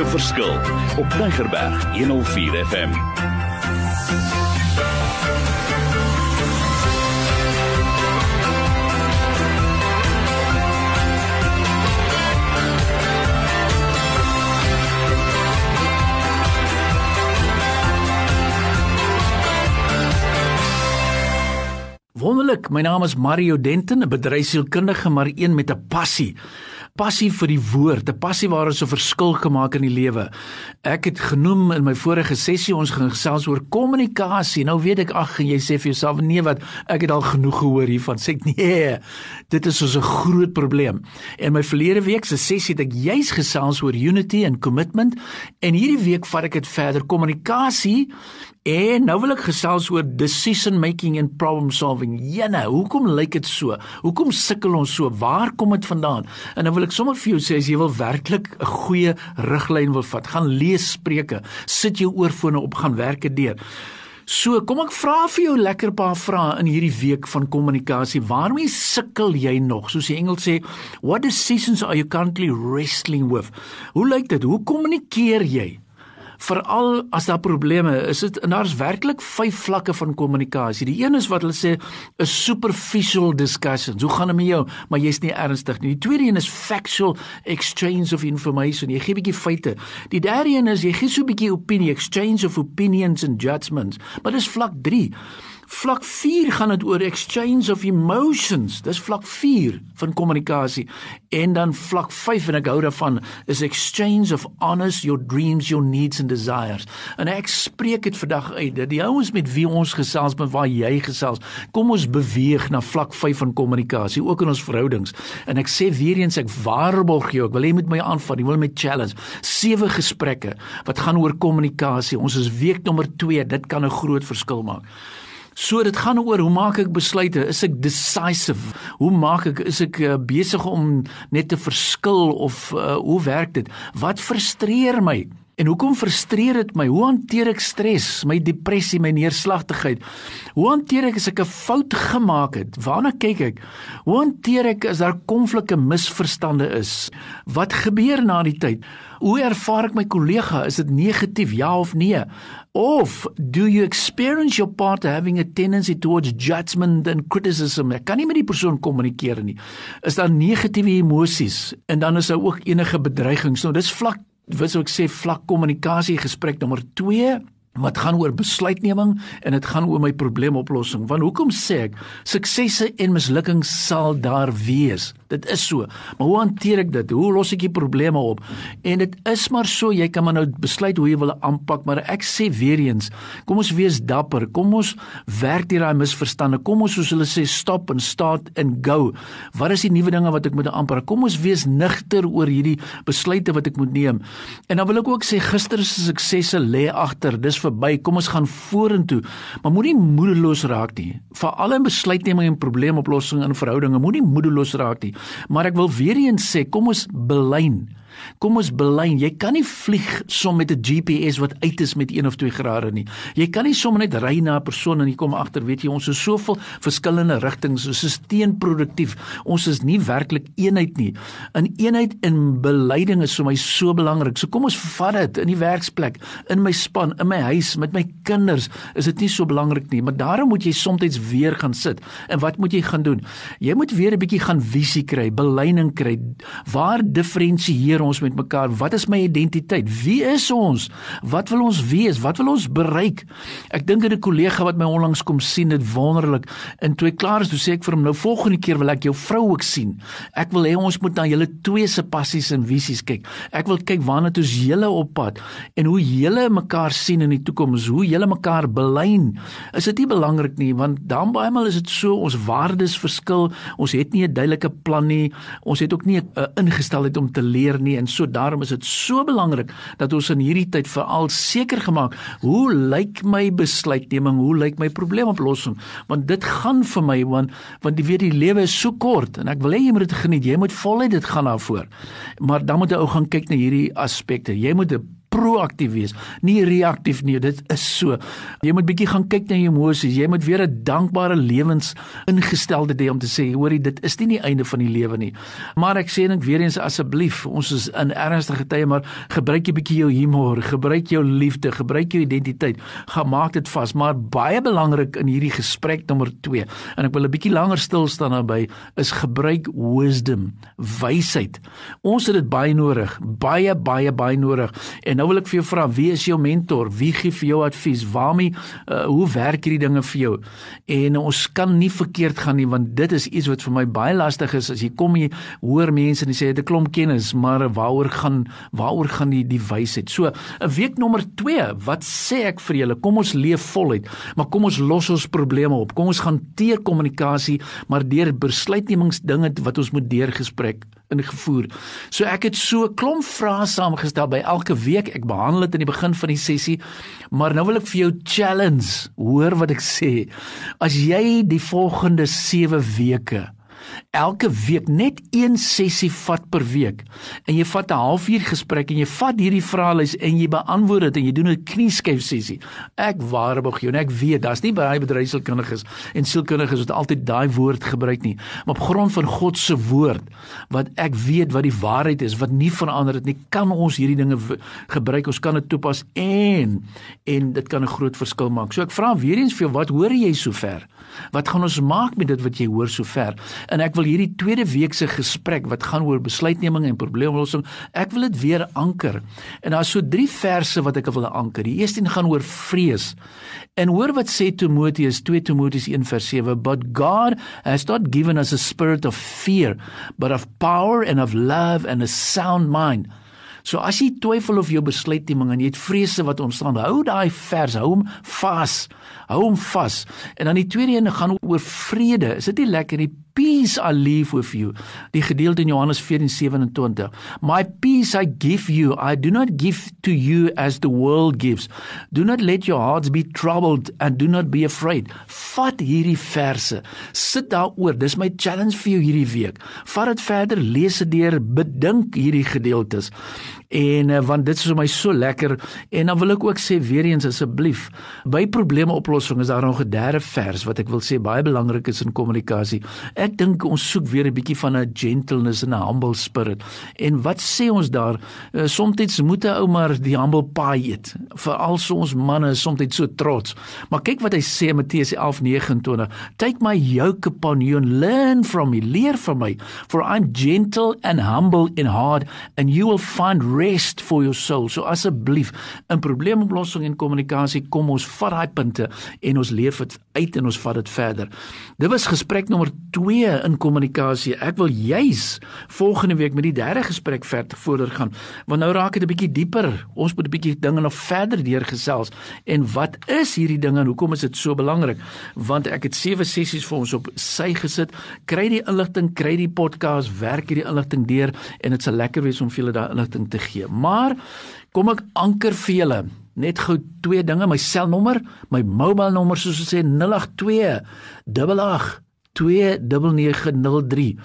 maak 'n verskil op Tigerberg 104 FM. Wonderlik, my naam is Mario Denton, 'n bedryfsielkundige, maar een met 'n passie passie vir die woord, 'n passie waar ons 'n verskil gemaak in die lewe. Ek het genoem in my vorige sessie ons gaan gesels oor kommunikasie. Nou weet ek ag jy sê vir jouself nee wat ek het al genoeg gehoor hiervan. Sê ek nee. Dit is so 'n groot probleem. En my verlede week se sessie het ek juis gesels oor unity en commitment en hierdie week vat ek dit verder. Kommunikasie En nou wil ek gesels oor decision making and problem solving. Jene, hoekom lyk dit so? Hoekom sukkel ons so? Waar kom dit vandaan? En nou wil ek sommer vir jou sê as jy wil werklik 'n goeie riglyn wil vat, gaan lees Spreuke, sit jou oorfone op, gaan werk dit deur. So, kom ek vra vir jou lekker paar vrae in hierdie week van kommunikasie. Waarmee sukkel jy nog? Soos die Engels sê, what decisions are you currently wrestling with? Hoe lyk dit? Hoe kommunikeer jy? Veral as daar probleme is dit en daar's werklik vyf vlakke van kommunikasie. Die een is wat hulle sê 'n superficial discussions. Hoe gaan dit met jou? Maar jy's nie ernstig nie. Die tweede een is factual exchange of information. Jy gee 'n bietjie feite. Die derde een is jy gee so 'n bietjie opinie, exchange of opinions and judgments. Maar dis vlak 3. Vlak 4 gaan dit oor exchange of emotions. Dis vlak 4 van kommunikasie. En dan vlak 5 en ek hou daarvan is exchange of honest your dreams, your needs and desires. En ek spreek dit vandag uit dat die ouens met wie ons gesels, met waar jy gesels, kom ons beweeg na vlak 5 van kommunikasie, ook in ons verhoudings. En ek sê weer eens ek waarborg jou, ek wil hê met my aanvat, ek wil met challenge. Sewe gesprekke wat gaan oor kommunikasie. Ons is week nommer 2. Dit kan 'n groot verskil maak. So dit gaan oor hoe maak ek besluite? Is ek decisive? Hoe maak ek is ek uh, besig om net te verskil of uh, hoe werk dit? Wat frustreer my? En hoekom frustreer dit my? Hoe hanteer ek stres, my depressie, my neerslagtigheid? Hoe hanteer ek as ek 'n fout gemaak het? Waarna kyk ek? Hoe hanteer ek as daar konflikte, misverstande is? Wat gebeur na die tyd? Hoe ervaar ek my kollega? Is dit negatief, ja of nee? Of do you experience your partner having a tendency towards judgment and criticism? Ek kan nie met die persoon kommunikeer nie. Is daar negatiewe emosies en dan is daar ook enige bedreigings. Nou dis vlak wat sou ek sê vlak kommunikasie gesprek nommer 2 wat gaan oor besluitneming en dit gaan oor my probleemoplossing. Want hoekom sê ek suksesse en mislukkings sal daar wees? Dit is so. Maar hoe hanteer ek dit? Hoe los ek die probleme op? En dit is maar so, jy kan maar nou besluit hoe jy wil aanpak, maar ek sê weer eens, kom ons wees dapper. Kom ons werk deur daai misverstande. Kom ons soos hulle sê stop and start and go. Wat is die nuwe dinge wat ek moet aanpak? Kom ons wees nigter oor hierdie besluite wat ek moet neem. En dan wil ek ook sê gister se suksesse lê agter. Dis verby. Kom ons gaan vorentoe. Maar moenie moedeloos raak nie. Veral in besluitneming en probleemoplossing in verhoudinge, moenie moedeloos raak nie. Maar ek wil weer eens sê, kom ons belyn. Kom ons belyn, jy kan nie vlieg som met 'n GPS wat uit is met 1 of 2 grade nie. Jy kan nie sommer net ry na 'n persoon en jy kom agter, weet jy, ons is soveel verskillende rigtings, ons is teenproduktief. Ons is nie werklik eenheid nie. 'n Eenheid in beleiding is vir my so belangrik. So kom ons vat dit in die werksplek, in my span, in my huis, met my kinders, is dit nie so belangrik nie, maar daarom moet jy soms weer gaan sit. En wat moet jy gaan doen? Jy moet weer 'n bietjie gaan visie kry, belyning kry. Waar diferensieer ons met mekaar? Wat is my identiteit? Wie is ons? Wat wil ons wees? Wat wil ons bereik? Ek dink aan 'n kollega wat my onlangs kom sien, dit wonderlik. En toe ek klaar is, toe sê ek vir hom, "Nou volgende keer wil ek jou vrou ook sien. Ek wil hê ons moet na julle twee se passies en visies kyk. Ek wil kyk waarna toe julle op pad en hoe julle mekaar sien in die toekoms, hoe julle mekaar belyn. Is dit nie belangrik nie, want dan baie maal is dit so ons waardes verskil. Ons het nie 'n duidelike plan nie. Ons het ook nie 'n ingesteldheid om te leer nie en so daarom is dit so belangrik dat ons in hierdie tyd veral seker gemaak hoe lyk my besluitneming hoe lyk my probleemoplossing? Want dit gaan vir my want want jy weet die lewe is so kort en ek wil hê jy moet dit geniet. Jy moet voluit dit gaan daarvoor. Maar dan moet jy ou gaan kyk na hierdie aspekte. Jy moet 'n proaktief wees, nie reaktief nie. Dit is so. Jy moet bietjie gaan kyk na jou emosies. Jy moet weer 'n dankbare lewens ingesteldheid hê om te sê, hoorie, dit is nie die einde van die lewe nie. Maar ek sê net weer eens asseblief, ons is in ernstige tye, maar gebruik jy bietjie jou humor, gebruik jou liefde, gebruik jou identiteit. Gaan maak dit vas, maar baie belangrik in hierdie gesprek nommer 2 en ek wil 'n bietjie langer stil staan naby is gebruik wisdom, wysheid. Ons het dit baie nodig, baie baie baie nodig. En nou wil ek vir jou vra, wie is jou mentor? Wie gee vir jou advies? Waarmee uh, hoe werk hierdie dinge vir jou? En ons kan nie verkeerd gaan nie want dit is iets wat vir my baie lastig is as jy kom jy hoor mense en jy sê het 'n klomp kennis, maar waaroor gaan waaroor gaan die die wysheid? So, 'n week nommer 2, wat sê ek vir julle? Kom ons leef voluit, maar kom ons los ons probleme op. Kom ons gaan teer kommunikasie, maar deur besluitnemingsdinge wat ons moet deurgesprek ingevoer. So ek het so 'n klomp vrae saamgestel by elke week. Ek behandel dit in die begin van die sessie. Maar nou wil ek vir jou challenge. Hoor wat ek sê. As jy die volgende 7 weke elke week net een sessie vat per week en jy vat 'n halfuur gesprek en jy vat hierdie vraelys en jy beantwoord dit en jy doen 'n knieskyf sessie. Ek waarborg jou en ek weet daar's nie baie bedryfskundiges en sielkundiges wat altyd daai woord gebruik nie, maar op grond van God se woord wat ek weet wat die waarheid is, wat nie verander het nie, kan ons hierdie dinge gebruik. Ons kan dit toepas en en dit kan 'n groot verskil maak. So ek vra weer eens vir jou, wat hoor jy sover? Wat gaan ons maak met dit wat jy hoor sover? En ek wil hierdie tweede week se gesprek wat gaan oor besluitneming en probleemoplossing, ek wil dit weer anker. En daar's so drie verse wat ek wil anker. Die eerste een gaan oor vrees. En hoor wat sê Timoteus 2 Timoteus 1:7, "But God has not given us a spirit of fear, but of power and of love and a sound mind." So as jy twyfel of jou besluitneming en jy het vrese wat ontstaan, hou daai vers, hou hom vas. Hou hom vas. En dan die tweede een gaan oor vrede. Is dit nie lekker nie? Peace I leave with you. Die gedeelte in Johannes 14:27. My peace I give you. I do not give to you as the world gives. Do not let your hearts be troubled and do not be afraid. Vat hierdie verse. Sit daaroor. Dis my challenge vir jou hierdie week. Vat dit verder, lees dit deur, bedink hierdie gedeeltes. En uh, want dit is vir my so lekker en dan wil ek ook sê weer eens asseblief by probleemoplossing is daar nog 'n derde vers wat ek wil sê baie belangrik is in kommunikasie. Ek dink ons soek weer 'n bietjie van 'n gentleness en 'n humble spirit. En wat sê ons daar? Uh, soms moet 'n ou maar die humble pie eet. Veral so ons manne is soms so trots. Maar kyk wat hy sê Matteus 11:29. Take my yoke upon you and learn from me. Leer van my, for I'm gentle and humble in heart and you will find rest for your soul. So asseblief, in probleemoplossing en kommunikasie kom ons vat daai punte en ons leef dit uit en ons vat dit verder. Dit was gesprek nommer 2 in kommunikasie. Ek wil juis volgende week met die derde gesprek verder vorder gaan. Want nou raak dit 'n bietjie dieper. Ons moet 'n bietjie dinge nog verder deurgesels. En wat is hierdie dinge en hoekom is dit so belangrik? Want ek het sewe sessies vir ons op sy gesit. Kry die inligting, kry die podcast, werk hierdie inligting deur en dit sal lekker wees om vir julle daai inligting te gee. Maar kom ek anker vir julle net gou twee dinge, my selnommer, my mobile nommer soos ons sê 082 88 2903.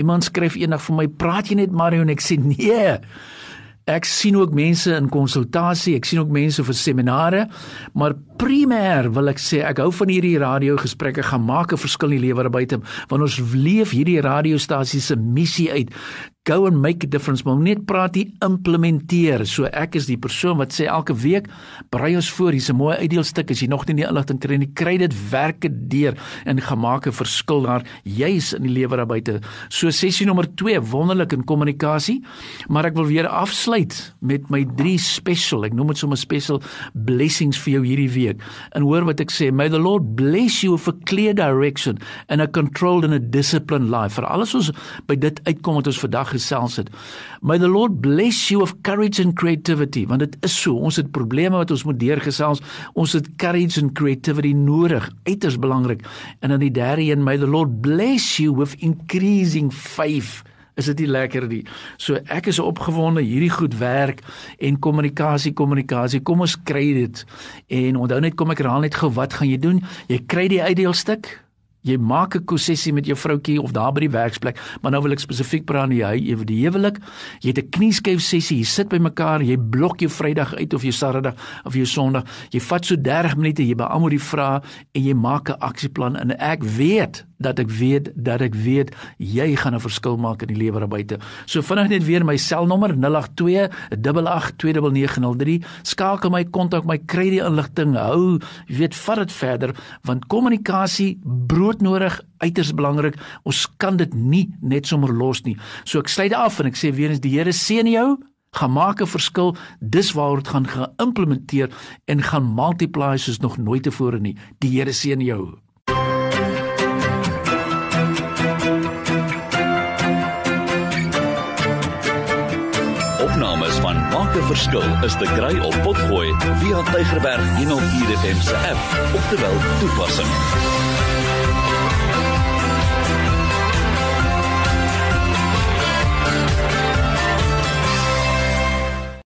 Iemand skryf eendag vir my, "Praat jy net Mario?" en ek sê, "Nee." Ek sien ook mense in konsultasie, ek sien ook mense vir seminare, maar primêr wil ek sê ek hou van hierdie radio gesprekke gaan maak 'n verskil in die lewe daar buite want ons leef hierdie radiostasie se missie uit go and make a difference maar net praat jy implementeer. So ek is die persoon wat sê elke week brei ons voor hier's 'n mooi uitdeelstuk as jy nog nie die inligting kry nie kry dit werk dit deur en gaan maak 'n verskil daar juis in die lewe daar buite. So sessie nommer 2 wonderlik in kommunikasie maar ek wil weer afsluit met my drie special ek noem dit sommer special blessings vir jou hierdie week. En hoor wat ek sê may the lord bless you with a clear direction and a controlled and a disciplined life. Vir alles ons by dit uitkom wat ons vandag gesels het. May the Lord bless you of courage and creativity want dit is so ons het probleme wat ons moet deurgesels. Ons het courage and creativity nodig, uiters belangrik. En dan die derde een may the Lord bless you with increasing faith is dit nie lekker nie. So ek is opgewonde hierdie goed werk en kommunikasie kommunikasie. Kom ons kry dit. En onthou net kom ek herhaal net gou wat gaan jy doen? Jy kry die uitdeelstuk Jy maak 'n konsessie met jou vroutjie of daar by die werksplek, maar nou wil ek spesifiek praat nie hy ewe die huwelik. Jy het 'n knieskyf sessie, jy sit by mekaar, jy blok jou Vrydag uit of jou Saterdag of jou Sondag. Jy vat so 30 minute, jy beantwoord die vrae en jy maak 'n aksieplan en ek weet dat ek weet dat ek weet jy gaan 'n verskil maak in die lewe daar buite. So vinnig net weer my selnommer 082 882903. Skakel my kontak my kry die inligting. Hou, jy weet, vat dit verder want kommunikasie broodnodig uiters belangrik. Ons kan dit nie net sommer los nie. So ek sluit af en ek sê weer eens die Here seën jou gaan maak 'n verskil dis waar dit gaan geïmplementeer en gaan multiply soos nog nooit tevore nie die Here seën jou 'n Verskil is te kry op Potgooi via Tigerberg 104 FM se app of te wel toepassing